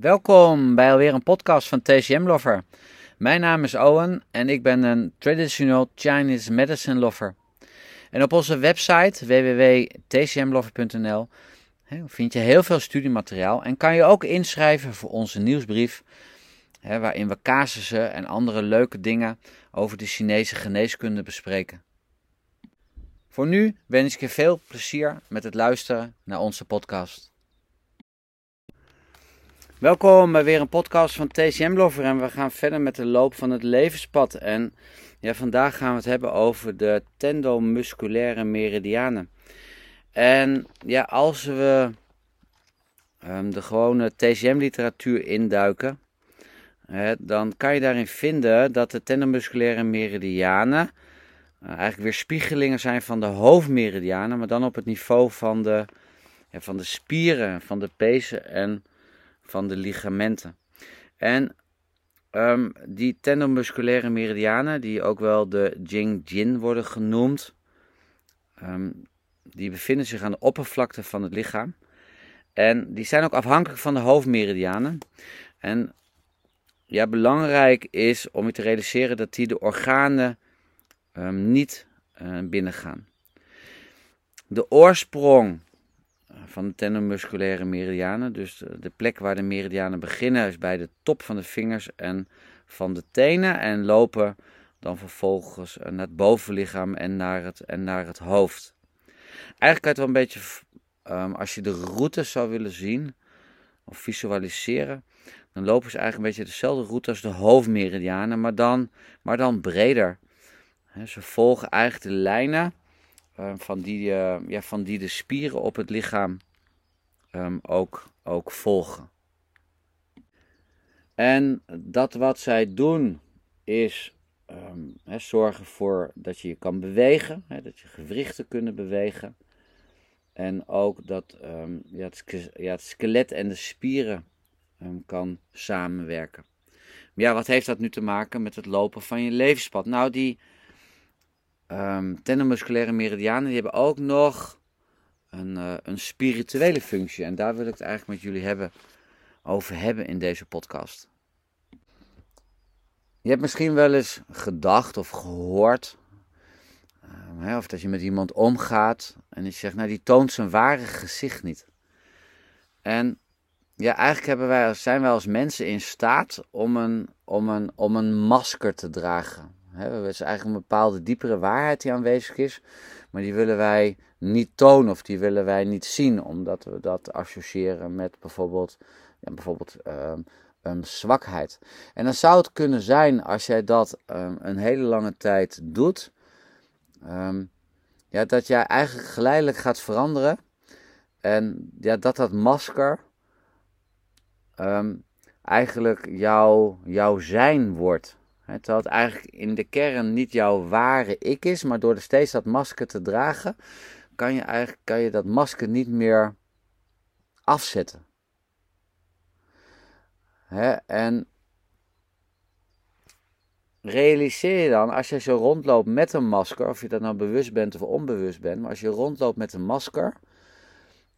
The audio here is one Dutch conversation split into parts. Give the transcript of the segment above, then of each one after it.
Welkom bij alweer een podcast van TCM Lover. Mijn naam is Owen en ik ben een traditional Chinese medicine lover. En op onze website www.tcmlover.nl vind je heel veel studiemateriaal en kan je ook inschrijven voor onze nieuwsbrief, waarin we casussen en andere leuke dingen over de Chinese geneeskunde bespreken. Voor nu wens ik je veel plezier met het luisteren naar onze podcast. Welkom bij weer een podcast van TCM Lover en we gaan verder met de loop van het levenspad. En ja, vandaag gaan we het hebben over de tendomusculaire meridianen. En ja, als we um, de gewone TCM-literatuur induiken, hè, dan kan je daarin vinden dat de tendomusculaire meridianen uh, eigenlijk weer spiegelingen zijn van de hoofdmeridianen, maar dan op het niveau van de, ja, van de spieren, van de pezen en van de ligamenten. En um, die tendomusculaire meridianen, die ook wel de Jing-Jin worden genoemd, um, die bevinden zich aan de oppervlakte van het lichaam. En die zijn ook afhankelijk van de hoofdmeridianen. En ja, belangrijk is om je te realiseren dat die de organen um, niet uh, binnengaan. De oorsprong van de tendomusculaire meridianen. Dus de plek waar de meridianen beginnen is bij de top van de vingers en van de tenen en lopen dan vervolgens naar het bovenlichaam en naar het, en naar het hoofd. Eigenlijk kan het wel een beetje, um, als je de route zou willen zien of visualiseren, dan lopen ze eigenlijk een beetje dezelfde route als de hoofdmeridianen, maar dan, maar dan breder. ze volgen eigenlijk de lijnen Ehm, van, die, uh, ja, van die de spieren op het lichaam um, ook, ook volgen. En dat wat zij doen is he, zorgen voor dat je je kan bewegen, dat je gewrichten kunnen bewegen. En ook dat ja, het, ja, het, skelet en de spieren kan samenwerken. Maar ja, wat heeft dat nu te maken met het lopen van je levenspad? Nou, die, um, meridianen die hebben ook nog een, uh, een spirituele functie. En daar wil ik het eigenlijk met jullie hebben, over hebben in deze podcast. Je hebt misschien wel eens gedacht of gehoord, hè, of dat je met iemand omgaat en je zegt, nou die toont zijn ware gezicht niet. En ja, eigenlijk wij, zijn wij als mensen in staat om een, om, een, om een masker te dragen. Het is eigenlijk een bepaalde diepere waarheid die aanwezig is, maar die willen wij niet tonen of die willen wij niet zien, omdat we dat associëren met bijvoorbeeld, ja, bijvoorbeeld um, zwakheid. En dan zou het kunnen zijn als jij dat um, een hele lange tijd doet, um, ja, dat jij eigenlijk geleidelijk gaat veranderen en ja, dat dat masker eigenlijk jouw, jouw zijn wordt. Terwijl het eigenlijk in de kern niet jouw ware ik is, maar door steeds dat masker te dragen, kan je eigenlijk kan je dat masker niet meer afzetten. en realiseer je dan, als je zo rondloopt met een masker, of je dat nou bewust bent of onbewust bent, maar als je rondloopt met een masker,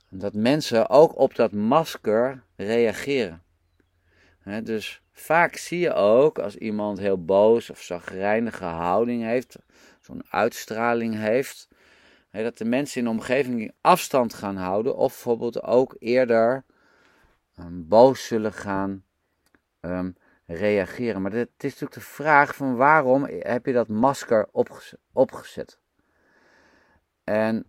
dat mensen ook op dat masker reageren. dus Vaak zie je ook als iemand heel boos of zagrijnige houding heeft, zo'n uitstraling heeft, dat de mensen in de omgeving afstand gaan houden of bijvoorbeeld ook eerder um, boos zullen gaan um, reageren. Maar het is natuurlijk de vraag van waarom heb je dat masker opgezet? En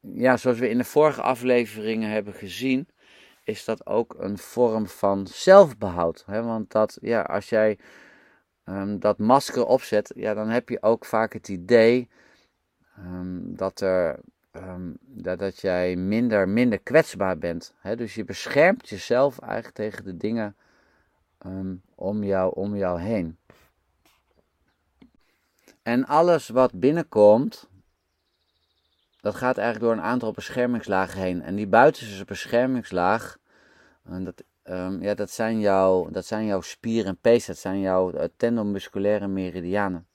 ja, zoals we in de vorige afleveringen hebben gezien, is dat ook een vorm van zelfbehoud. Hè? Want dat, ja, als jij um, dat masker opzet, ja, dan heb je ook vaak het idee um, dat, er, um, dat, dat jij minder, minder kwetsbaar bent. Hè? Dus je beschermt jezelf eigenlijk tegen de dingen om, jou, om jou heen. En alles wat binnenkomt, dat gaat eigenlijk door een aantal beschermingslagen heen. En die buitenste beschermingslaag, dat, um, ja, dat, zijn jouw, dat zijn jouw spieren en pees, dat zijn jouw uh, tendomusculaire meridianen.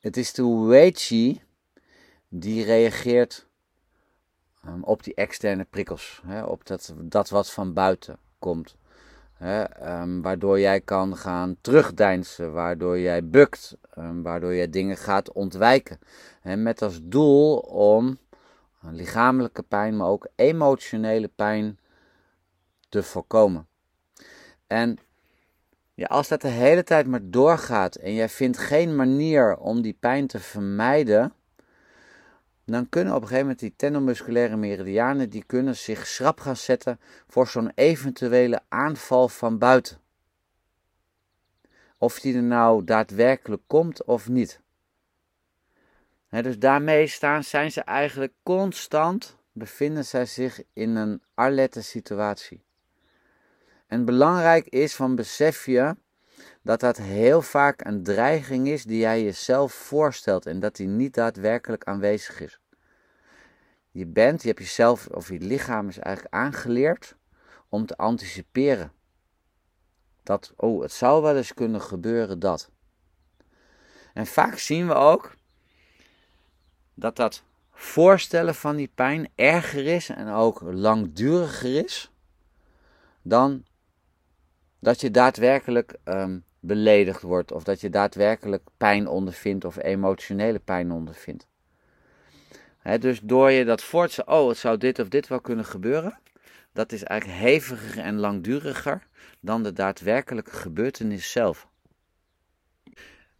Het is de Weiqi die reageert ehm, op die externe prikkels, hè, op dat, dat wat van buiten komt. Hè, ehm, waardoor jij kan gaan terugdeinsen, waardoor jij bukt, um, waardoor je dingen gaat ontwijken. Hè, met als doel om lichamelijke pijn, maar ook emotionele pijn te voorkomen. En ja, als dat de hele tijd maar doorgaat en jij vindt geen manier om die pijn te vermijden, dan kunnen op een gegeven moment die tendomusculaire meridianen die kunnen zich schrap gaan zetten voor zo'n eventuele aanval van buiten. Of die er nou daadwerkelijk komt of niet. dus daarmee staan, zijn ze eigenlijk constant, bevinden zij zich in een alerte situatie. En belangrijk is van besef je dat dat heel vaak een dreiging is die jij jezelf voorstelt en dat die niet daadwerkelijk aanwezig is. Je bent, je hebt jezelf of je lichaam is eigenlijk aangeleerd om te anticiperen. Dat, oh, het zou wel eens kunnen gebeuren dat. En vaak zien we ook dat dat voorstellen van die pijn erger is en ook langduriger is dan dat je daadwerkelijk um, beledigd wordt of dat je daadwerkelijk pijn ondervindt of emotionele pijn ondervindt. dus door je dat voor te oh, het zou dit of dit wel kunnen gebeuren, dat is eigenlijk heviger en langduriger dan de daadwerkelijke gebeurtenis zelf.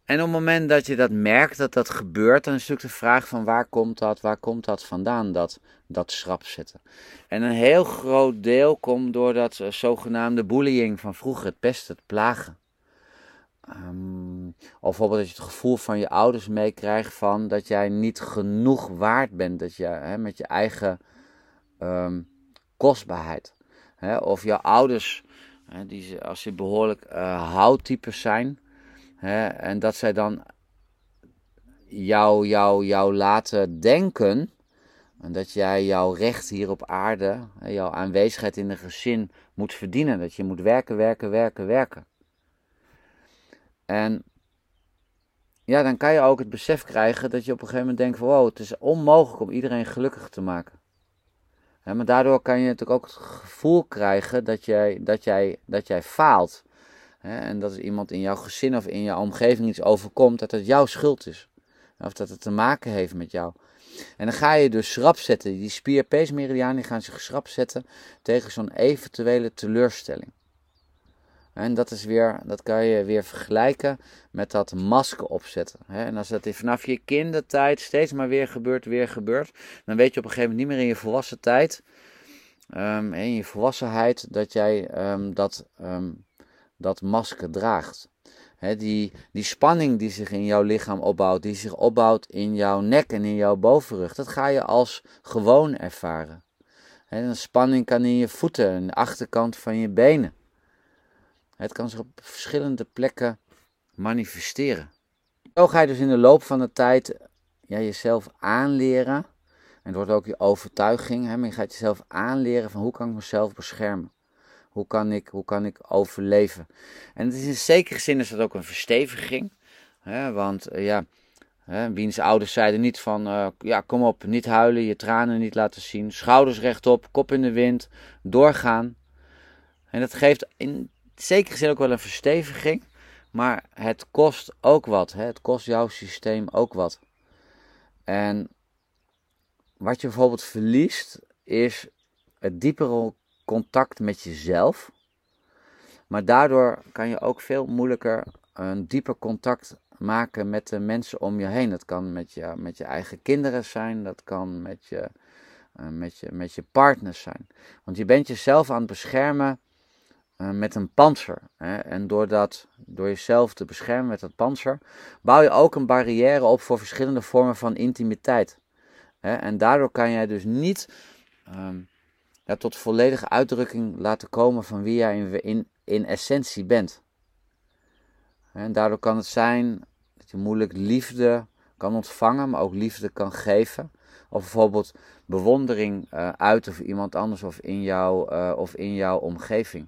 En op het moment dat je dat merkt, dat dat gebeurt, dan is natuurlijk de vraag van waar komt dat, waar komt dat vandaan, dat, dat schrap zetten. En een heel groot deel komt door dat uh, zogenaamde bullying van vroeger, het pesten, het plagen. Of bijvoorbeeld dat je het gevoel van je ouders meekrijgt van dat jij niet genoeg waard bent, dat je hè, met je eigen um, kostbaarheid. Hè, of jouw ouders, hè, die, als ze behoorlijk uh, houttypes zijn, Hè, en dat zij dan jou, jou, jou laten denken. En dat jij jouw recht hier op aarde, jouw aanwezigheid in een gezin moet verdienen. Dat je moet werken, werken, werken, werken. En ja, dan kan je ook het besef krijgen dat je op een gegeven moment denkt van wow, het is onmogelijk om iedereen gelukkig te maken. maar daardoor kan je natuurlijk ook het gevoel krijgen dat jij, dat jij, dat jij faalt. En dat er iemand in jouw gezin of in jouw omgeving iets overkomt, dat het jouw schuld is. Of dat het te maken heeft met jou. En dan ga je dus schrap zetten. Die spierpeesmeridianen gaan zich schrap zetten tegen zo'n eventuele teleurstelling. En dat, is weer, dat kan je weer vergelijken met dat masker opzetten. En als dat vanaf je kindertijd steeds maar weer gebeurt, weer gebeurt, dan weet je op een gegeven moment niet meer in je volwassen tijd, um, in je volwassenheid, dat jij um, dat um, dat masker draagt. die, die spanning die zich in jouw lichaam opbouwt, die zich opbouwt in jouw nek en in jouw bovenrug, dat ga je als gewoon ervaren. He, een spanning kan in je voeten en de achterkant van je benen. Het kan zich op verschillende plekken manifesteren. Zo ga je dus in de loop van de tijd ja, jezelf aanleren. En het wordt ook je overtuiging. Hè, maar je gaat jezelf aanleren van hoe kan ik mezelf beschermen. Hoe kan ik, hoe kan ik overleven? En is in zekere zin is dat ook een versteviging. Hè, want uh, ja, hè, wiens ouders zeiden niet van, uh, ja kom op, niet huilen, je tranen niet laten zien. Schouders rechtop, kop in de wind, doorgaan. En dat geeft in zekere zin ook wel een versteviging. Maar het kost ook wat. Hè? Het kost jouw systeem ook wat. En wat je bijvoorbeeld verliest, is het diepere contact met jezelf. Maar daardoor kan je ook veel moeilijker een dieper contact maken met de mensen om je heen. Dat kan met je, met je eigen kinderen zijn, dat kan met je, uh, met, je, met je partners zijn. Want je bent jezelf aan het beschermen met een panzer. En door, dat, door jezelf te beschermen met dat panzer, bouw je ook een barrière op voor verschillende vormen van intimiteit. En daardoor kan jij dus niet. Ja, tot volledige uitdrukking laten komen van wie jij in, in, in essentie bent. En daardoor kan het zijn dat je moeilijk liefde kan ontvangen, maar ook liefde kan geven. Of bijvoorbeeld bewondering uh, uiten voor iemand anders of in, jou, uh, of in jouw omgeving.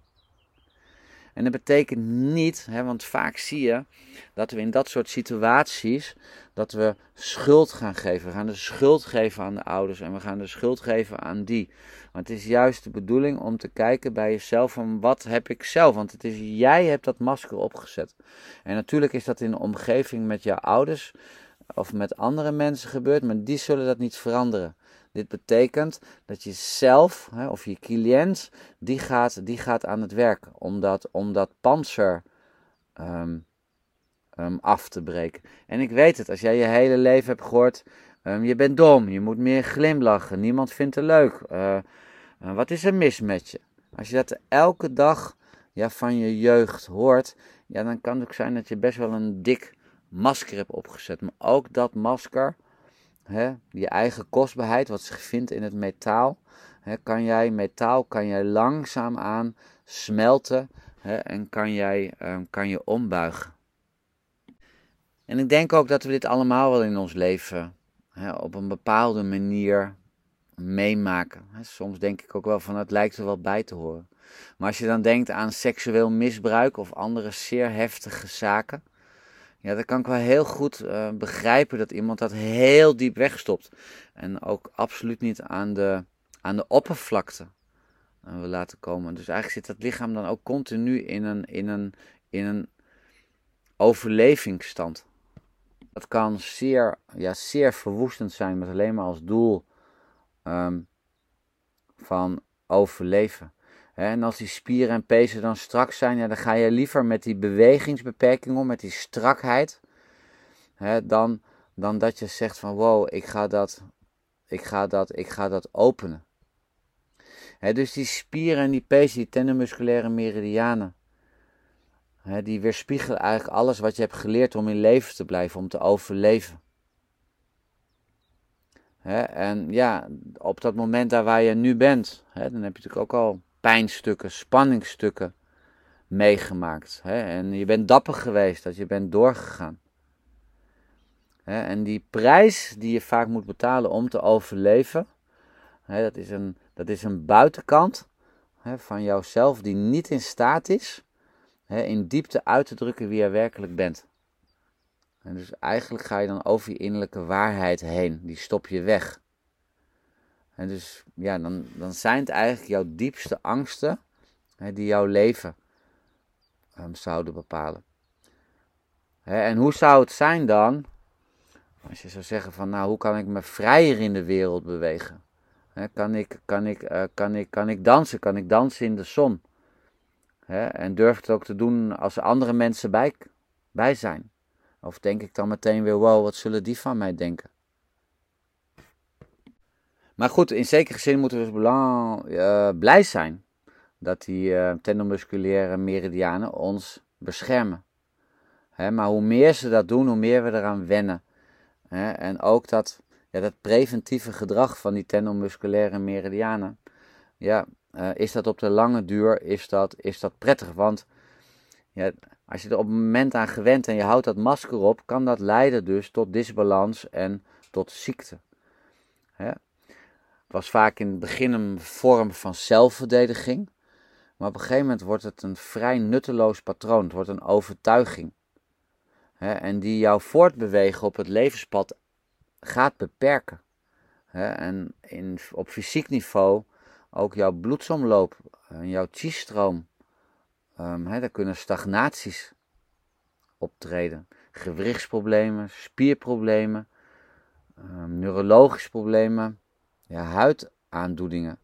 En dat betekent niet, hè, want vaak zie je dat we in dat soort situaties, dat we schuld gaan geven. We gaan de schuld geven aan de ouders en we gaan de schuld geven aan die. Want het is juist de bedoeling om te kijken bij jezelf van wat heb ik zelf. Want het is jij hebt dat masker opgezet. En natuurlijk is dat in de omgeving met jouw ouders of met andere mensen gebeurd, maar die zullen dat niet veranderen. Dit betekent dat je zelf hè, of je cliënt, die gaat, die gaat aan het werk om dat, om dat panzer ehm, ehm, af te breken. En ik weet het, als jij je hele leven hebt gehoord, um, je bent dom, je moet meer glimlachen, niemand vindt het leuk. Uh, wat is er mis met je? Als je dat elke dag ja, van je jeugd hoort, ja, dan kan het ook zijn dat je best wel een dik masker hebt opgezet. Maar ook dat masker hè, je eigen kostbaarheid, wat zich vindt in het metaal, hè, kan jij, metaal kan jij langzaamaan smelten hè, en kan jij um, kan je ombuigen. En ik denk ook dat we dit allemaal wel in ons leven hè, op een bepaalde manier meemaken. Soms denk ik ook wel van het lijkt er wel bij te horen. Maar als je dan denkt aan seksueel misbruik of andere zeer heftige zaken, ja, dan kan ik wel heel goed uh, begrijpen dat iemand dat heel diep wegstopt. En ook absoluut niet aan de, aan de oppervlakte uh, wil laten komen. Dus eigenlijk zit dat lichaam dan ook continu in een, in een, in een overlevingsstand. Dat kan zeer, ja, zeer verwoestend zijn met alleen maar als doel um, van overleven. En als die spieren en pezen dan strak zijn, ja, dan ga je liever met die bewegingsbeperking om, met die strakheid, hè, dan, dan dat je zegt van wow, ik ga dat, ik ga dat, ik ga dat openen. Hè, dus die spieren en die pezen, die tendomusculaire meridianen, hè, die weerspiegelen eigenlijk alles wat je hebt geleerd om in leven te blijven, om te overleven. Hè, en ja, op dat moment daar waar je nu bent, dan heb je natuurlijk ook al pijnstukken, spanningsstukken meegemaakt. Hè? En je bent dapper geweest, dat je bent doorgegaan. Hè? En die prijs die je vaak moet betalen om te overleven, hè, dat, is een, dat is een buitenkant hè, van jouzelf die niet in staat is hè, in diepte uit te drukken wie je werkelijk bent. En dus eigenlijk ga je dan over je innerlijke waarheid heen, die stop je weg. En dus ja, dan, dan zijn het eigenlijk jouw diepste angsten hè, die jouw leven um, zouden bepalen. Hè, en hoe zou het zijn dan, als je zou zeggen van nou, hoe kan ik me vrijer in de wereld bewegen? Hè, kan, ik, kan, ik, uh, kan, ik, kan ik dansen? Kan ik dansen in de zon? Hè, en durf het ook te doen als er andere mensen bij, bij zijn? Of denk ik dan meteen weer, wow, wat zullen die van mij denken? Maar goed, in zekere zin moeten we dus uh, blij zijn dat die uh, tendomusculaire meridianen ons beschermen. Hè, maar hoe meer ze dat doen, hoe meer we eraan wennen. Hè, en ook dat, ja, dat preventieve gedrag van die tendomusculaire meridianen, ja, uh, is dat op de lange duur is dat, is dat prettig. Want ja, als je er op een moment aan gewend en je houdt dat masker op, kan dat leiden dus tot disbalans en tot ziekte. Hè? Was vaak in het begin een vorm van zelfverdediging. Maar op een gegeven moment wordt het een vrij nutteloos patroon. Het wordt een overtuiging. Hè, en die jou voortbewegen op het levenspad gaat beperken. Hè, en in, op fysiek niveau ook jouw bloedsomloop en jouw chi-stroom. Um, daar kunnen stagnaties optreden. Gewrichtsproblemen, spierproblemen, um, neurologische problemen, ja, huidaandoeningen.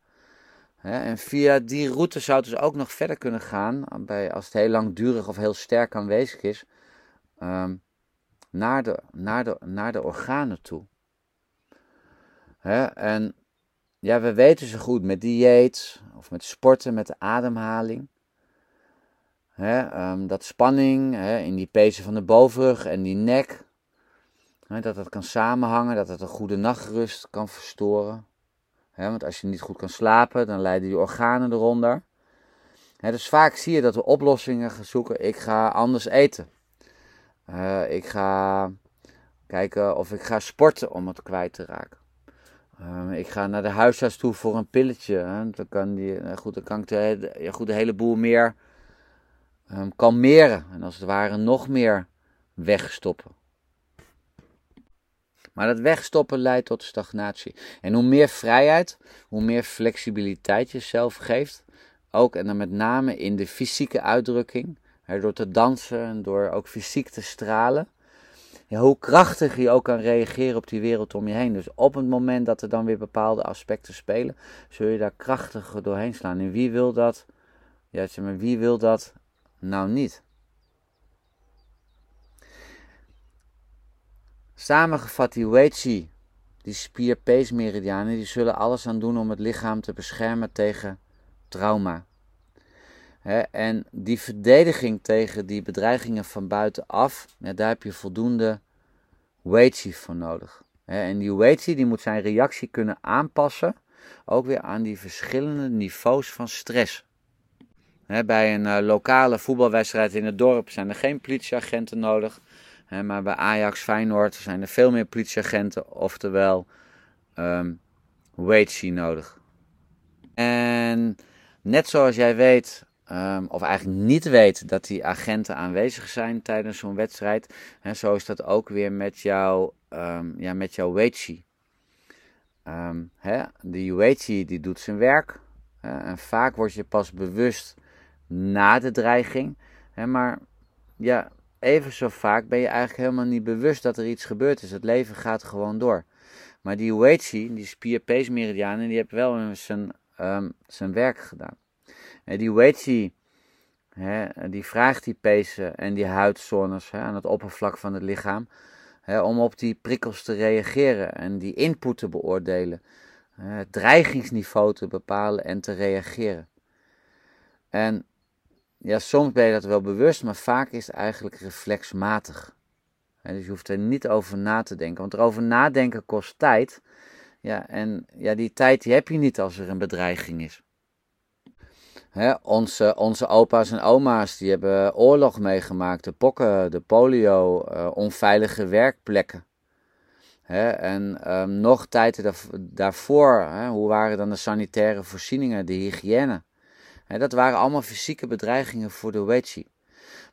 en via die route zou het dus ook nog verder kunnen gaan, bij, als het heel langdurig of heel sterk aanwezig is, um, naar, de, naar, de, naar de organen toe. en ja, we weten zo goed met dieet of met sporten, met de ademhaling. um, dat spanning in die pezen van de bovenrug en die nek, dat dat kan samenhangen, dat het een goede nachtrust kan verstoren want als je niet goed kan slapen, dan lijden die organen eronder. dus vaak zie je dat we oplossingen gaan zoeken. Ik ga anders eten. Uh, ik ga kijken of ik ga sporten om het kwijt te raken. Uh, ik ga naar de huisarts toe voor een pilletje. Hè. Dan kan die, goed, dan kan ik de, ja, goed, een heleboel meer um, kalmeren en als het ware nog meer wegstoppen. Maar dat wegstoppen leidt tot stagnatie. En hoe meer vrijheid, hoe meer flexibiliteit je zelf geeft, ook en dan met name in de fysieke uitdrukking, door te dansen en door ook fysiek te stralen, ja, hoe krachtig je ook kan reageren op die wereld om je heen. Dus op het moment dat er dan weer bepaalde aspecten spelen, zul je daar krachtiger doorheen slaan. En wie wil dat? Ja, zeg maar, wie wil dat nou niet? Samengevat, die Weiqi, die spier-pees-meridianen, die zullen alles aan doen om het lichaam te beschermen tegen trauma. en die verdediging tegen die bedreigingen van buitenaf, daar heb je voldoende Weiqi voor nodig. en die Weiqi die moet zijn reactie kunnen aanpassen, ook weer aan die verschillende niveaus van stress. bij een uh, lokale voetbalwedstrijd in het dorp zijn er geen politieagenten nodig maar bij Ajax Feyenoord zijn er veel meer politieagenten, oftewel um, nodig. En net zoals jij weet, um, of eigenlijk niet weet, dat die agenten aanwezig zijn tijdens zo'n wedstrijd, hè, zo is dat ook weer met, jou, um, ja, met jouw wage. Um, hè, die die doet zijn werk. En vaak word je pas bewust na de dreiging. Maar ja, even zo vaak ben je eigenlijk helemaal niet bewust dat er iets gebeurd is. Het leven gaat gewoon door. Maar die Weiqi, die spier-pees-meridianen, die hebben wel zijn, um, zijn werk gedaan. En die Weiqi, hè, die vraagt die pezen en die huidzones hè, aan het oppervlak van het lichaam, hè, om op die prikkels te reageren en die input te beoordelen. Het dreigingsniveau te bepalen en te reageren. En ja, soms ben je dat wel bewust, maar vaak is het eigenlijk reflexmatig. dus je hoeft er niet over na te denken, want erover nadenken kost tijd. Ja, en ja, die tijd heb je niet als er een bedreiging is. onze, onze opa's en oma's die hebben oorlog meegemaakt, de pokken, de polio, uh, onveilige werkplekken. en um, nog tijden daarvoor, hoe waren dan de sanitaire voorzieningen, de hygiëne? Dat waren allemaal fysieke bedreigingen voor de Weiqi.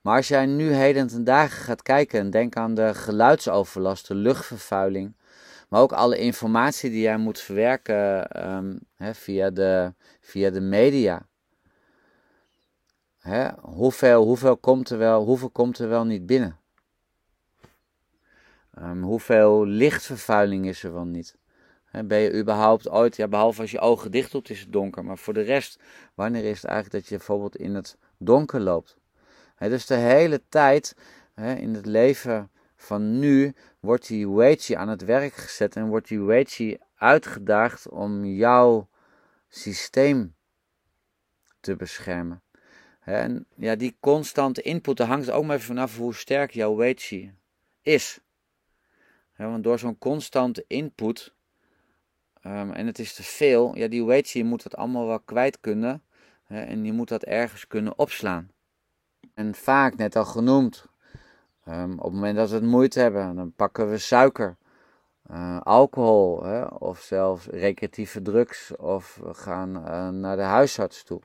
Maar als jij nu heden ten dagen gaat kijken en denk aan de geluidsoverlast, de luchtvervuiling, maar ook alle informatie die jij moet verwerken um, via, de, via de media. hoeveel, hoeveel, komt er wel, hoeveel komt er wel niet binnen? Um, hoeveel lichtvervuiling is er wel niet? Ben je überhaupt ooit, ja, behalve als je ogen dicht doet, is het donker. Maar voor de rest, wanneer is het eigenlijk dat je bijvoorbeeld in het donker loopt? dus de hele tijd in het leven van nu wordt die Weiqi aan het werk gezet en wordt die Weiqi uitgedaagd om jouw systeem te beschermen. En ja, die constante input, hangt ook maar even vanaf hoe sterk jouw Weiqi is. want door zo'n constante input Ehm, en het is te veel, ja, die weet je, moet dat allemaal wel kwijt kunnen. Hè, en je moet dat ergens kunnen opslaan. En vaak, net al genoemd, um, op het moment dat we het moeite hebben, dan pakken we suiker, uh, alcohol hè, of zelfs recreatieve drugs of we gaan uh, naar de huisarts toe.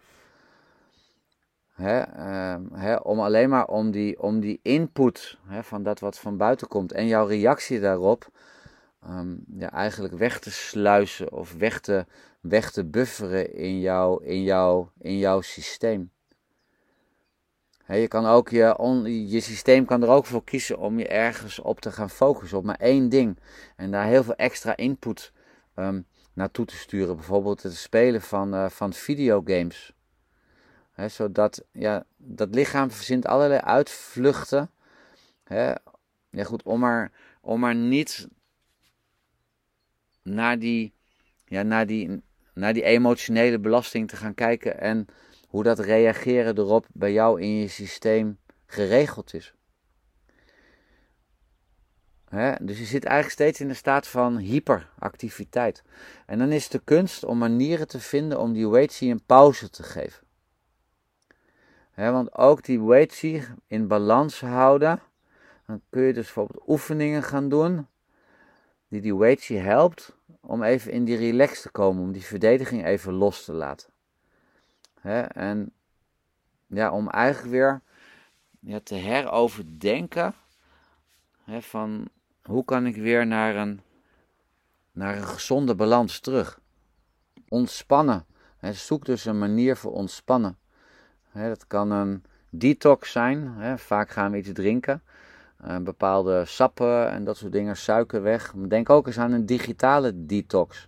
Um, hè, om alleen maar om die, om die input van dat wat van buiten komt en jouw reactie daarop Ehm, ja, eigenlijk weg te sluizen of weg te, weg te bufferen in, jou, in, jou, in jouw systeem. je, kan ook je, je systeem kan er ook voor kiezen om je ergens op te gaan focussen, op maar één ding. En daar heel veel extra input um, naartoe te sturen. Bijvoorbeeld het spelen van, uh, van videogames. zodat ja, dat lichaam verzint allerlei uitvluchten. ja, goed, om maar, om maar niet naar die, ja, naar die, naar die emotionele belasting te gaan kijken en hoe dat reageren erop bij jou in je systeem geregeld is. dus je zit eigenlijk steeds in de staat van hyperactiviteit. En dan is de kunst om manieren te vinden om die Weiqi een pauze te geven. want ook die Weiqi in balans houden, dan kun je dus bijvoorbeeld oefeningen gaan doen die die Weiqi helpt om even in die relax te komen, om die verdediging even los te laten. en ja, om eigenlijk weer ja, te heroverdenken van hoe kan ik weer naar een, naar een gezonde balans terug. Ontspannen. Zoek dus een manier voor ontspannen. Dat kan een detox zijn. Vaak gaan we iets drinken. Uh, bepaalde sappen en dat soort dingen, suiker weg. Denk ook eens aan een digitale detox.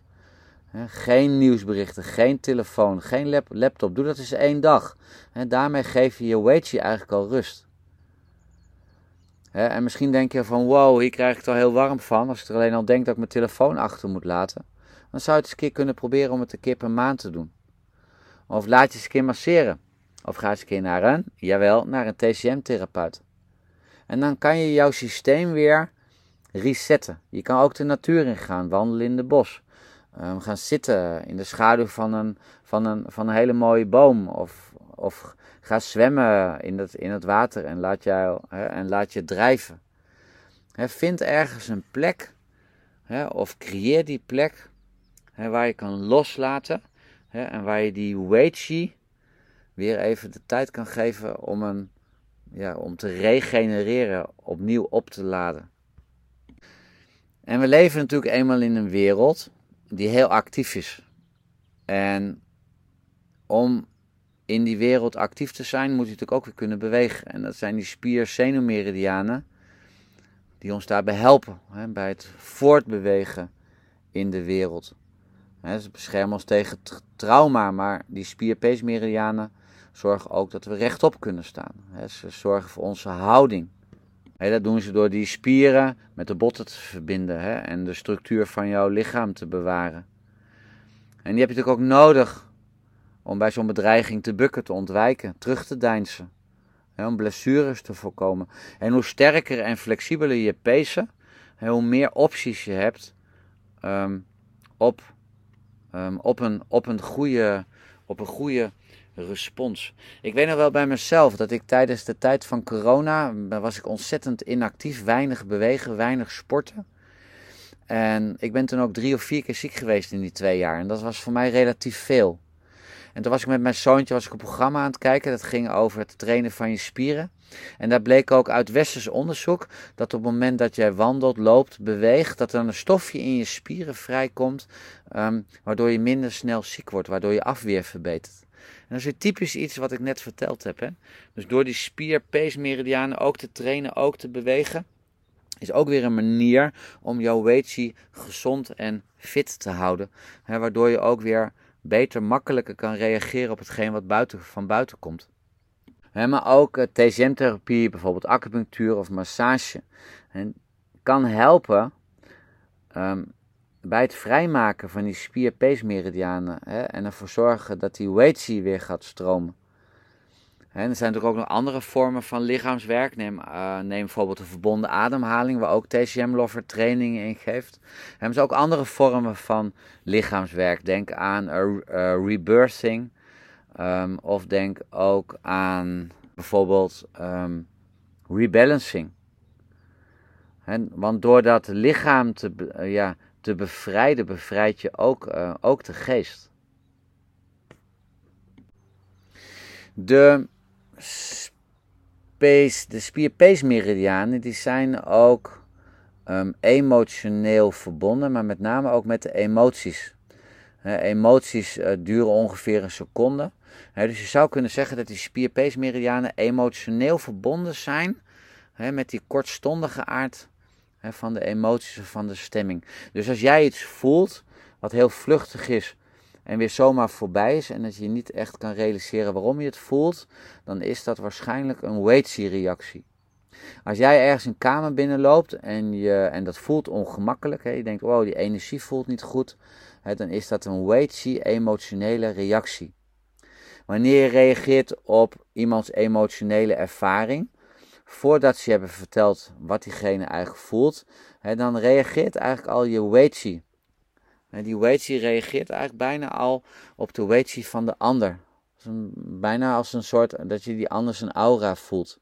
geen nieuwsberichten, geen telefoon, geen laptop. Doe dat eens één dag. daarmee geef je je weightje eigenlijk al rust. en misschien denk je van wow, hier krijg ik het al heel warm van. Als ik er alleen al denk dat ik mijn telefoon achter moet laten. Dan zou je het eens een keer kunnen proberen om het een keer per maand te doen. Of laat je eens een keer masseren. Of ga eens een keer naar een, jawel, naar een TCM-therapeut. En dan kan je jouw systeem weer resetten. Je kan ook de natuur in gaan, wandelen in de bos. Um, gaan zitten in de schaduw van een, van een, van een hele mooie boom. Of, of ga zwemmen in het, in het water en laat, jou, en laat je drijven. Vind ergens een plek, of creëer die plek waar je kan loslaten. en waar je die Weichi weer even de tijd kan geven om een ja, om te regenereren, opnieuw op te laden. En we leven natuurlijk eenmaal in een wereld die heel actief is. En om in die wereld actief te zijn, moet je natuurlijk ook weer kunnen bewegen. En dat zijn die spier-zenuwmeridianen die ons daarbij helpen, hè, bij het voortbewegen in de wereld. Hè, ze beschermen ons tegen trauma, maar die spier-peesmeridianen zorgen ook dat we rechtop kunnen staan. Ze zorgen voor onze houding. Dat doen ze door die spieren met de botten te verbinden en de structuur van jouw lichaam te bewaren. En die heb je natuurlijk ook nodig om bij zo'n bedreiging te bukken, te ontwijken, terug te deinsen. Om blessures te voorkomen. En hoe sterker en flexibeler je pezen, hoe meer opties je hebt um, op, um, op, een, op, een goede, op een goede respons. Ik weet nog wel bij mezelf dat ik tijdens de tijd van corona was ik ontzettend inactief, weinig bewegen, weinig sporten. En ik ben toen ook drie of vier keer ziek geweest in die twee jaar. En dat was voor mij relatief veel. En toen was ik met mijn zoontje was ik een programma aan het kijken. Dat ging over het trainen van je spieren. En daar bleek ook uit westers onderzoek dat op het moment dat jij wandelt, loopt, beweegt, dat er een stofje in je spieren vrijkomt, um, waardoor je minder snel ziek wordt, waardoor je afweer verbetert. En dat is typisch iets wat ik net verteld heb. Hè? Dus door die spier-peesmeridianen ook te trainen, ook te bewegen, is ook weer een manier om jouw weetsie gezond en fit te houden. Hè? Waardoor je ook weer beter, makkelijker kan reageren op hetgeen wat buiten, van buiten komt. Hè, maar ook uh, TCM-therapie, bijvoorbeeld acupunctuur of massage, en kan helpen um, bij het vrijmaken van die spier-peesmeridianen en ervoor zorgen dat die Weiqi weer gaat stromen. Er zijn natuurlijk ook nog andere vormen van lichaamswerk. Neem, uh, neem bijvoorbeeld de verbonden ademhaling, waar ook TCM Lover trainingen in geeft. Er zijn ook andere vormen van lichaamswerk. Denk aan uh, rebirthing. Um, of denk ook aan bijvoorbeeld um, rebalancing. En, want door dat lichaam te, ja, te bevrijden, bevrijd je ook, ook de geest. De, de spierpeesmeridianen die zijn ook um, emotioneel verbonden, maar met name ook met de emoties. Emoties uh, duren ongeveer een seconde. dus je zou kunnen zeggen dat die spierpeesmeridianen emotioneel verbonden zijn met die kortstondige aard van de emoties of van de stemming. Dus als jij iets voelt wat heel vluchtig is en weer zomaar voorbij is en dat je niet echt kan realiseren waarom je het voelt, dan is dat waarschijnlijk een Weiqi-reactie. Als jij ergens een kamer binnenloopt en, je, en dat voelt ongemakkelijk, hè, je denkt, wow, die energie voelt niet goed, hè, dan is dat een Weiqi-emotionele reactie. Wanneer je reageert op iemands emotionele ervaring, voordat ze hebben verteld wat diegene eigenlijk voelt, hè, dan reageert eigenlijk al je Weiqi. Die Weiqi reageert eigenlijk bijna al op de Weiqi van de ander. bijna als een soort dat je die ander zijn aura voelt.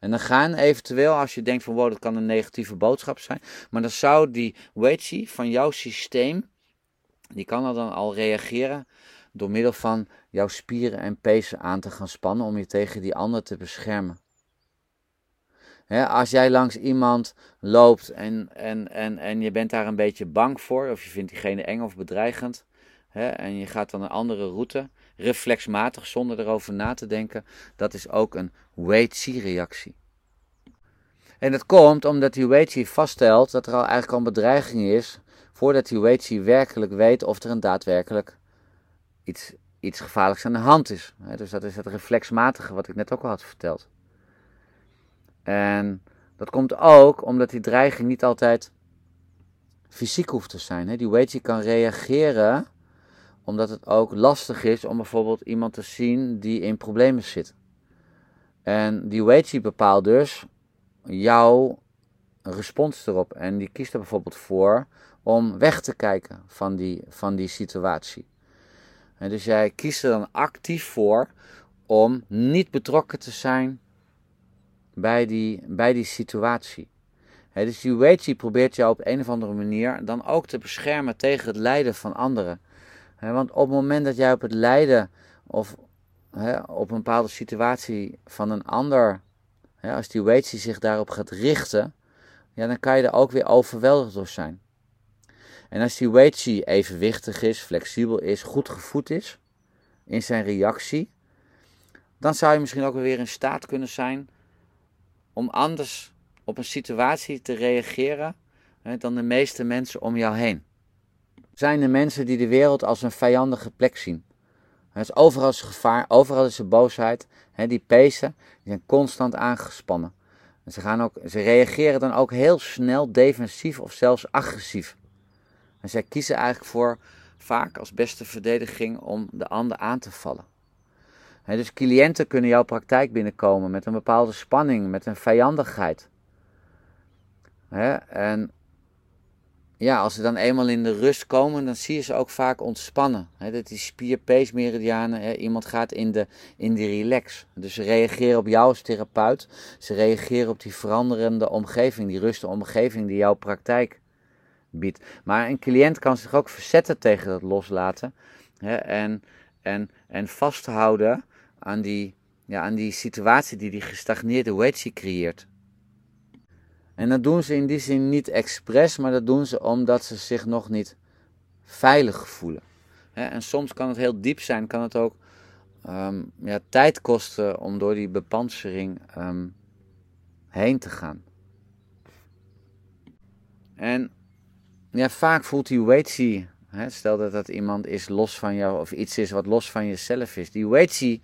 En dan gaan eventueel, als je denkt van wow, dat kan een negatieve boodschap zijn, maar dan zou die Weiqi van jouw systeem, die kan er dan al reageren door middel van jouw spieren en pezen aan te gaan spannen om je tegen die ander te beschermen. Als jij langs iemand loopt en, en, en, en je bent daar een beetje bang voor, of je vindt diegene eng of bedreigend, en je gaat dan een andere route, reflexmatig zonder erover na te denken, dat is ook een wait-see-reactie. En dat komt omdat die wait-see vaststelt dat er al eigenlijk al een bedreiging is, voordat die wait-see werkelijk weet of er een daadwerkelijk iets, iets gevaarlijks aan de hand is. Dus dat is het reflexmatige wat ik net ook al had verteld. En dat komt ook omdat die dreiging niet altijd fysiek hoeft te zijn. Die wait-see kan reageren omdat het ook lastig is om bijvoorbeeld iemand te zien die in problemen zit. En die wait bepaalt dus jouw respons erop. En die kiest er bijvoorbeeld voor om weg te kijken van die, van die situatie. En dus jij kiest er dan actief voor om niet betrokken te zijn bij die, bij die situatie. dus die wait probeert jou op een of andere manier dan ook te beschermen tegen het lijden van anderen want op het moment dat jij op het lijden of op een bepaalde situatie van een ander, als die waitie zich daarop gaat richten, ja, dan kan je er ook weer overweldigd door zijn. En als die waitie evenwichtig is, flexibel is, goed gevoed is in zijn reactie, dan zou je misschien ook weer in staat kunnen zijn om anders op een situatie te reageren dan de meeste mensen om jou heen zijn de mensen die de wereld als een vijandige plek zien. Het is overal is gevaar, overal is er boosheid. die pezen die zijn constant aangespannen. En ze, gaan ook, ze reageren dan ook heel snel defensief of zelfs agressief. En zij kiezen eigenlijk voor vaak als beste verdediging om de ander aan te vallen. Dus cliënten kunnen jouw praktijk binnenkomen met een bepaalde spanning, met een vijandigheid. en ja, als ze dan eenmaal in de rust komen, dan zie je ze ook vaak ontspannen. Dat die spier-pace-meridianen, iemand gaat in de, in de relax. Dus ze reageren op jou als therapeut. Ze reageren op die veranderende omgeving, die rustige omgeving die jouw praktijk biedt. Maar een cliënt kan zich ook verzetten tegen dat loslaten. en, en, en vasthouden aan die, ja, aan die situatie die die gestagneerde wedgie creëert. En dat doen ze in die zin niet expres, maar dat doen ze omdat ze zich nog niet veilig voelen. En soms kan het heel diep zijn, kan het ook ehm, ja, tijd kosten om door die bepansering ehm, heen te gaan. En ja, vaak voelt die weighty, stel dat dat iemand is los van jou of iets is wat los van jezelf is. Die weighty,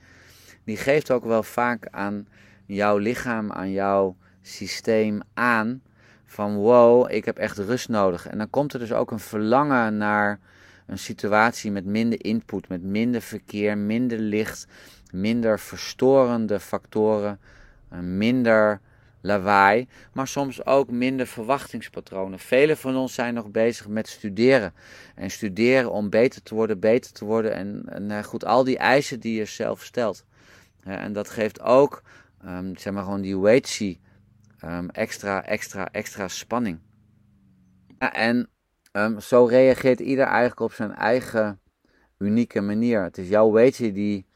die geeft ook wel vaak aan jouw lichaam, aan jouw systeem aan van wow, ik heb echt rust nodig. En dan komt er dus ook een verlangen naar een situatie met minder input, met minder verkeer, minder licht, minder verstorende factoren, eh, minder lawaai, maar soms ook minder verwachtingspatronen. Velen van ons zijn nog bezig met studeren. En studeren om beter te worden, beter te worden en, en eh, goed, al die eisen die je zelf stelt. En dat geeft ook, um, zeg maar gewoon die weight um, extra, extra, extra spanning. Ja, en um, zo reageert ieder eigenlijk op zijn eigen unieke manier. Het is jouw weetje die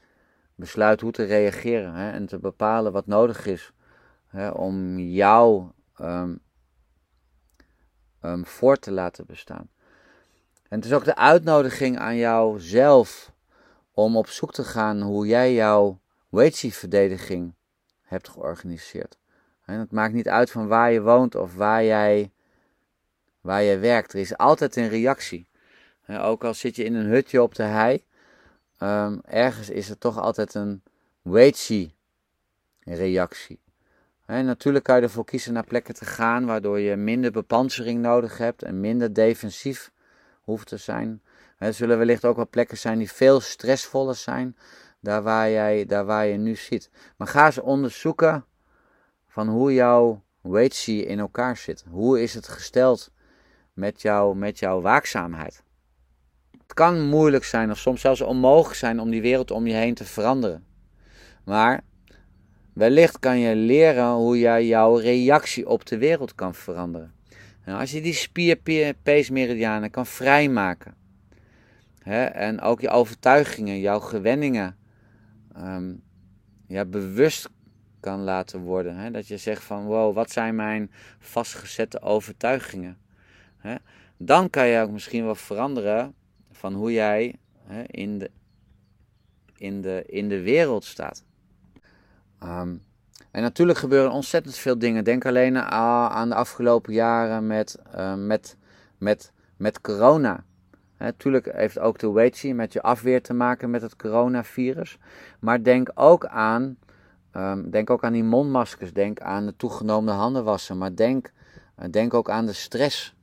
besluit hoe te reageren hè, en te bepalen wat nodig is hè, om jou voor te laten bestaan. En het is ook de uitnodiging aan jou zelf om op zoek te gaan hoe jij jouw verdediging hebt georganiseerd. Het maakt niet uit van waar je woont of waar jij, waar jij werkt. Er is altijd een reactie. ook al zit je in een hutje op de hei, ehm, ergens is er toch altijd een wait reactie. En natuurlijk kan je ervoor kiezen naar plekken te gaan waardoor je minder bepansering nodig hebt en minder defensief hoeft te zijn. Er zullen wellicht ook wel plekken zijn die veel stressvoller zijn, daar waar, jij, daar waar je nu zit. Maar ga ze onderzoeken van hoe jouw weightie in elkaar zit. Hoe is het gesteld met, jou, met jouw waakzaamheid? Het kan moeilijk zijn of soms zelfs onmogelijk zijn om die wereld om je heen te veranderen. Maar wellicht kan je leren hoe jij jouw reactie op de wereld kan veranderen. En als je die spier-pees-meridianen kan vrijmaken. Hè, en ook je overtuigingen, jouw gewenningen um, ja, bewust kan laten worden. Hè? Dat je zegt van wow, wat zijn mijn vastgezette overtuigingen? Hè? Dan kan je ook misschien wel veranderen van hoe jij hè, in, de, in, de, in de wereld staat. Ehm, en natuurlijk gebeuren ontzettend veel dingen. Denk alleen aan de afgelopen jaren met, uh, met, met, met corona. Natuurlijk heeft ook de Weichi met je afweer te maken met het coronavirus. Maar denk ook aan, um, denk ook aan die mondmaskers. Denk aan de toegenomen handenwassen. Maar denk, uh, denk ook aan de stress.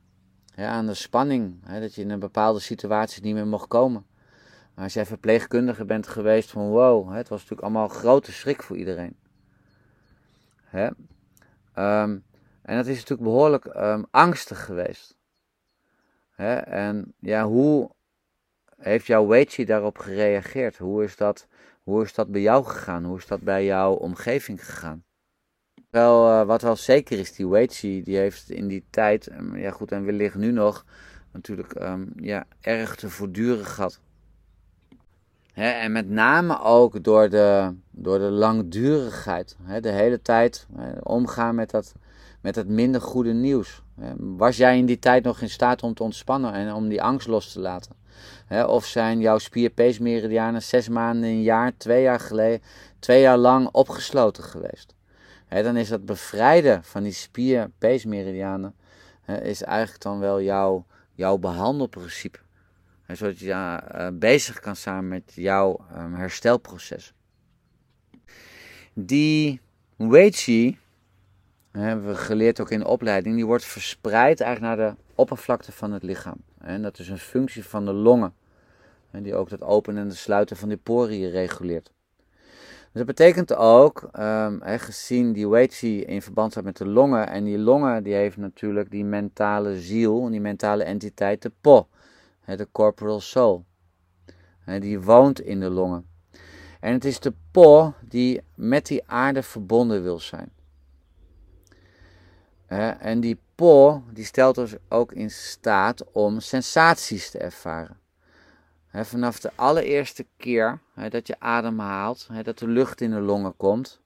aan de spanning. dat je in een bepaalde situatie niet meer mocht komen. als jij verpleegkundige bent geweest van wow. het was natuurlijk allemaal grote schrik voor iedereen. Hè? Um, en dat is natuurlijk behoorlijk um, angstig geweest. Hè? En ja, hoe heeft jouw Weichi daarop gereageerd? Hoe is, dat, hoe is dat bij jou gegaan? Hoe is dat bij jouw omgeving gegaan? Wel, uh, wat wel zeker is, die Weichi, die heeft in die tijd, um, ja goed, en wellicht nu nog, natuurlijk um, ja, erg te voortduren gehad en met name ook door de, door de langdurigheid. de hele tijd omgaan met, dat, met het minder goede nieuws. Was jij in die tijd nog in staat om te ontspannen en om die angst los te laten? of zijn jouw spierpeesmeridianen zes maanden, een jaar, twee jaar geleden, twee jaar lang opgesloten geweest? dan is dat bevrijden van die spierpeesmeridianen is eigenlijk dan wel jouw, jouw behandelprincipe zodat je uh, bezig kan zijn met jouw um, herstelproces. Die Weiqi, hebben we geleerd ook in de opleiding, die wordt verspreid eigenlijk naar de oppervlakte van het lichaam. En dat is een functie van de longen. En die ook het openen en het sluiten van die poriën reguleert. Dus dat betekent ook, um, gezien die Weiqi in verband staat met de longen, en die longen die heeft natuurlijk die mentale ziel, die mentale entiteit, de po de corporal soul. Die woont in de longen. En het is de po die met die aarde verbonden wil zijn. En die po die stelt ons ook in staat om sensaties te ervaren. Vanaf de allereerste keer dat je ademhaalt, dat de lucht in de longen komt,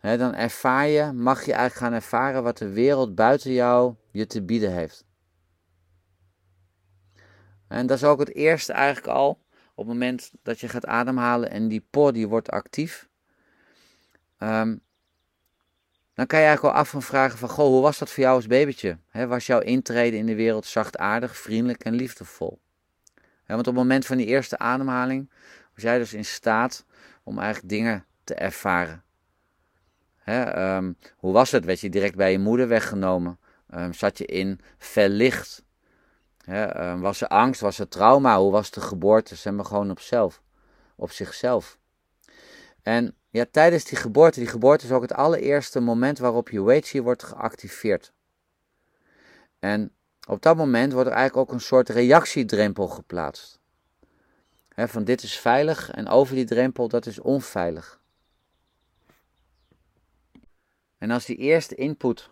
dan ervaar je, mag je eigenlijk gaan ervaren wat de wereld buiten jou je te bieden heeft. En dat is ook het eerste eigenlijk al. Op het moment dat je gaat ademhalen en die por die wordt actief. Um, dan kan je eigenlijk wel af van vragen van, goh, hoe was dat voor jou als babytje? was jouw intrede in de wereld zachtaardig, vriendelijk en liefdevol? want op het moment van die eerste ademhaling was jij dus in staat om eigenlijk dingen te ervaren. Um, hoe was het? Werd je direct bij je moeder weggenomen? Um, zat je in fel licht? Ehm, was er angst, was er trauma, hoe was de geboorte? Zijn we gewoon op zelf, op zichzelf. En ja, tijdens die geboorte, die geboorte is ook het allereerste moment waarop je Weichi wordt geactiveerd. En op dat moment wordt er eigenlijk ook een soort reactiedrempel geplaatst. van dit is veilig en over die drempel dat is onveilig. En als die eerste input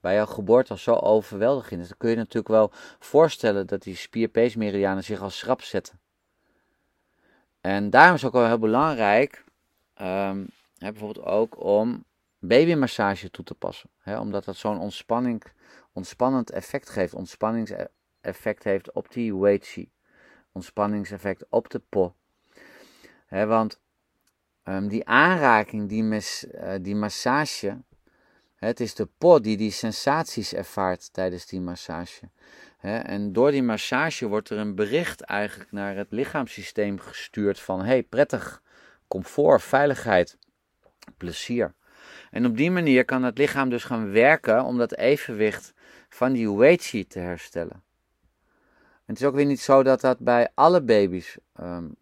bij jouw geboorte al zo overweldigend is, dan kun je natuurlijk wel voorstellen dat die spierpeesmeridianen zich al schrap zetten. En daarom is het ook wel heel belangrijk, um, hè, bijvoorbeeld ook om babymassage toe te passen. Hè, omdat dat zo'n ontspanning, ontspannend effect geeft, ontspanningseffect heeft op die weichi, ontspanningseffect op de po. Hè, want um, die aanraking, die, mes, uh, die massage, het is de pot die die sensaties ervaart tijdens die massage. En door die massage wordt er een bericht eigenlijk naar het lichaamssysteem gestuurd van hey, prettig, comfort, veiligheid, plezier. En op die manier kan het lichaam dus gaan werken om dat evenwicht van die weight te herstellen. En het is ook weer niet zo dat dat bij alle baby's um,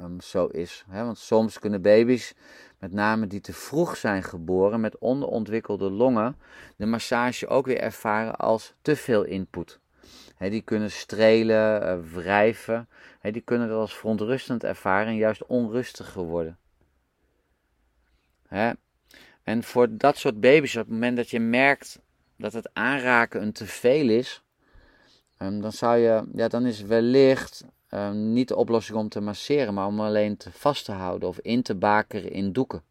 um, zo is. Hè? Want soms kunnen baby's met name die te vroeg zijn geboren met onderontwikkelde longen, de massage ook weer ervaren als te veel input. Die kunnen strelen, uh, wrijven. die kunnen dat als verontrustend ervaren en juist onrustiger worden. En voor dat soort baby's, op het moment dat je merkt dat het aanraken een te veel is, um, dan, zou je, ja, dan is wellicht Ehm, niet de oplossing om te masseren, maar om alleen te vast te houden of in te bakeren in doeken.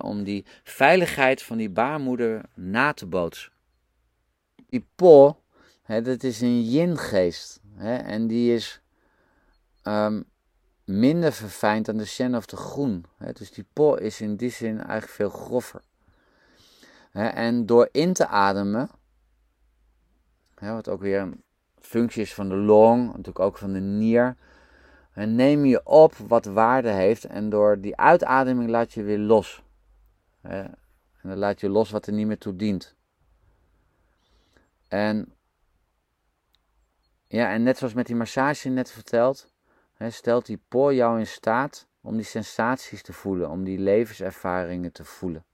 Om die veiligheid van die baarmoeder na te bootsen. Die po, hè, dat is een yin-geest. en die is um, minder verfijnd dan de shen of de groen. Dus die po is in die zin eigenlijk veel groffer. Hè, en door in te ademen, wat ook weer een functie is van de long, natuurlijk ook van de nier, neem je op wat waarde heeft en door die uitademing laat je weer los. En dan laat je los wat er niet meer toe dient. En, ja, en net zoals met die massage net verteld, stelt die poor jou in staat om die sensaties te voelen, om die levenservaringen te voelen.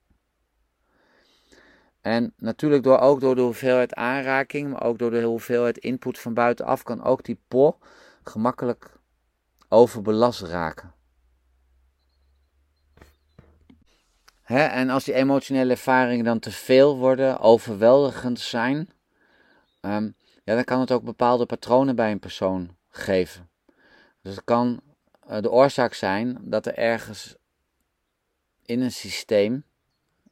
En natuurlijk door, ook door de hoeveelheid aanraking, maar ook door de hoeveelheid input van buitenaf, kan ook die po gemakkelijk overbelast raken. en als die emotionele ervaringen dan te veel worden, overweldigend zijn, um, ja, dan kan het ook bepaalde patronen bij een persoon geven. Dus het kan uh, de oorzaak zijn dat er ergens in een systeem,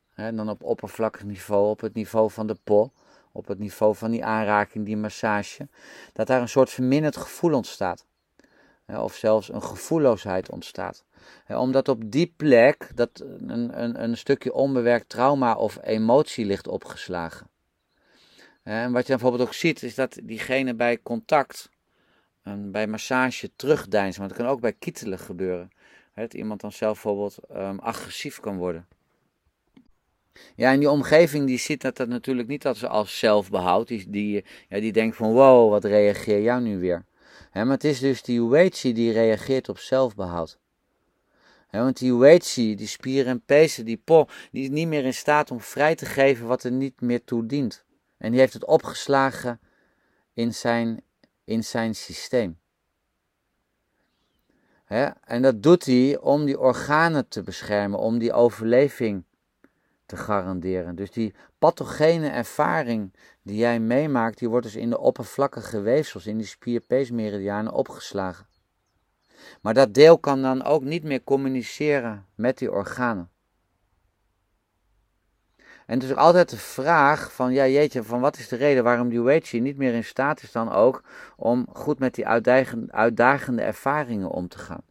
hè, dan op oppervlakkig niveau, op het niveau van de po, op het niveau van die aanraking, die massage, dat daar een soort verminderd gevoel ontstaat. of zelfs een gevoelloosheid ontstaat. omdat op die plek dat een, een, een stukje onbewerkt trauma of emotie ligt opgeslagen. En wat je bijvoorbeeld ook ziet, is dat diegene bij contact en bij massage terugdeinzen. Want het kan ook bij kietelen gebeuren. Dat iemand dan zelf bijvoorbeeld um, agressief kan worden. Ja, en die omgeving die ziet dat, dat natuurlijk niet als, als zelfbehoud. Die, die, ja, die denkt van wow, wat reageer jou nu weer? maar het is dus die Uechi die reageert op zelfbehoud. want die Uechi, die spieren en pezen, die po, die is niet meer in staat om vrij te geven wat er niet meer toe dient. En die heeft het opgeslagen in zijn in zijn systeem. En dat doet hij om die organen te beschermen, om die overleving te garanderen. Dus die pathogene ervaring die jij meemaakt, die wordt dus in de oppervlakkige weefsels, in die spierpeesmeridianen opgeslagen. Maar dat deel kan dan ook niet meer communiceren met die organen. En dus altijd de vraag van, ja jeetje, van wat is de reden waarom die Weichi niet meer in staat is dan ook om goed met die uitdagende, uitdagende ervaringen om te gaan.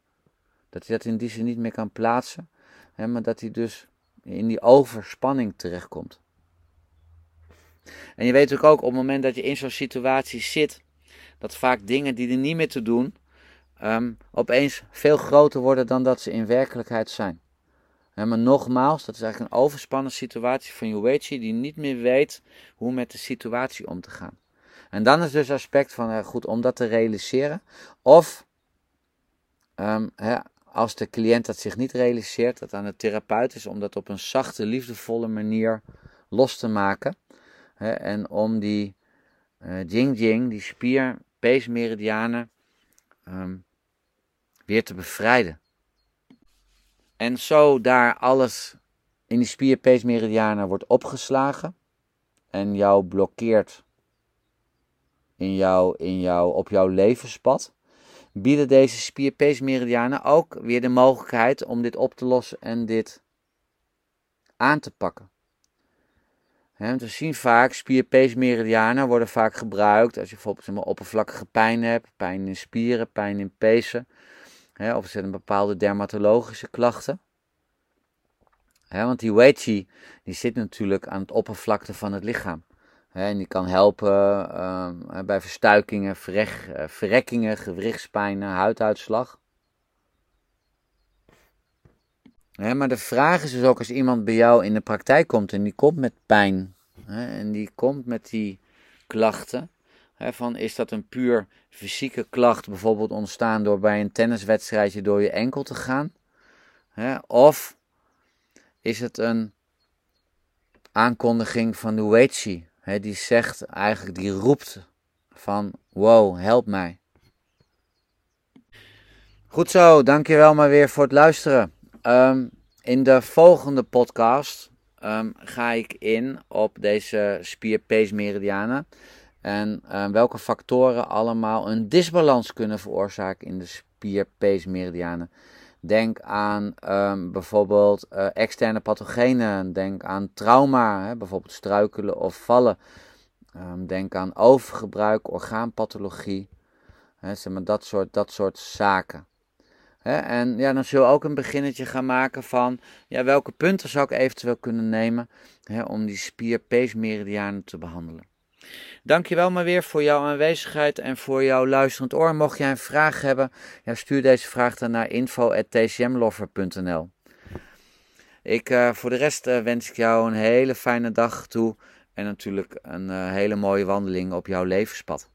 Dat hij dat in die zin niet meer kan plaatsen, hè, maar dat hij dus in die overspanning terechtkomt. En je weet ook, ook op het moment dat je in zo'n situatie zit, dat vaak dingen die er niet meer te doen, um, opeens veel groter worden dan dat ze in werkelijkheid zijn maar nogmaals, dat is eigenlijk een overspannen situatie van Yuechi die niet meer weet hoe met de situatie om te gaan. En dan is dus aspect van uh, goed om dat te realiseren. Of um, als de cliënt dat zich niet realiseert, dat aan de therapeut is om dat op een zachte, liefdevolle manier los te maken. en om die uh, Jing Jing, die spier, peesmeridianen, um, weer te bevrijden. En zo daar alles in die spierpeesmeridianen wordt opgeslagen en jou blokkeert in jou, in jou, op jouw levenspad, bieden deze spierpeesmeridianen ook weer de mogelijkheid om dit op te lossen en dit aan te pakken. We zien vaak spierpeesmeridianen worden vaak gebruikt als je bijvoorbeeld maar, oppervlakkige pijn hebt, pijn in spieren, pijn in pezen. Hè, of er zijn bepaalde dermatologische klachten. Hè, want die Weichi die zit natuurlijk aan het oppervlakte van het lichaam. Hè, en die kan helpen uh, bij verstuikingen, uh, verrekkingen, gewrichtspijnen, huiduitslag. maar de vraag is dus ook als iemand bij jou in de praktijk komt en die komt met pijn en die komt met die klachten, van is dat een puur fysieke klacht, bijvoorbeeld ontstaan door bij een tenniswedstrijdje door je enkel te gaan? of is het een aankondiging van de Weichi, die zegt eigenlijk, die roept van wow, help mij. Goed zo, dankjewel maar weer voor het luisteren. Ehm, in de volgende podcast ehm, ga ik in op deze spierpeesmeridianen. En uh, welke factoren allemaal een disbalans kunnen veroorzaken in de spier-peesmeridianen. Denk aan ehm, bijvoorbeeld uh, externe pathogenen. Denk aan trauma, hè, bijvoorbeeld struikelen of vallen. Um, denk aan overgebruik, orgaanpathologie. Hè, zeg maar dat soort, dat soort zaken. Hè, en ja, dan zul je ook een beginnetje gaan maken van ja, welke punten zou ik eventueel kunnen nemen om die spier meridianen te behandelen. Dankjewel maar weer voor jouw aanwezigheid en voor jouw luisterend oor. Mocht jij een vraag hebben, ja, stuur deze vraag dan naar info.tcmlover.nl ik, uh, Voor de rest uh, wens ik jou een hele fijne dag toe en natuurlijk een uh, hele mooie wandeling op jouw levenspad.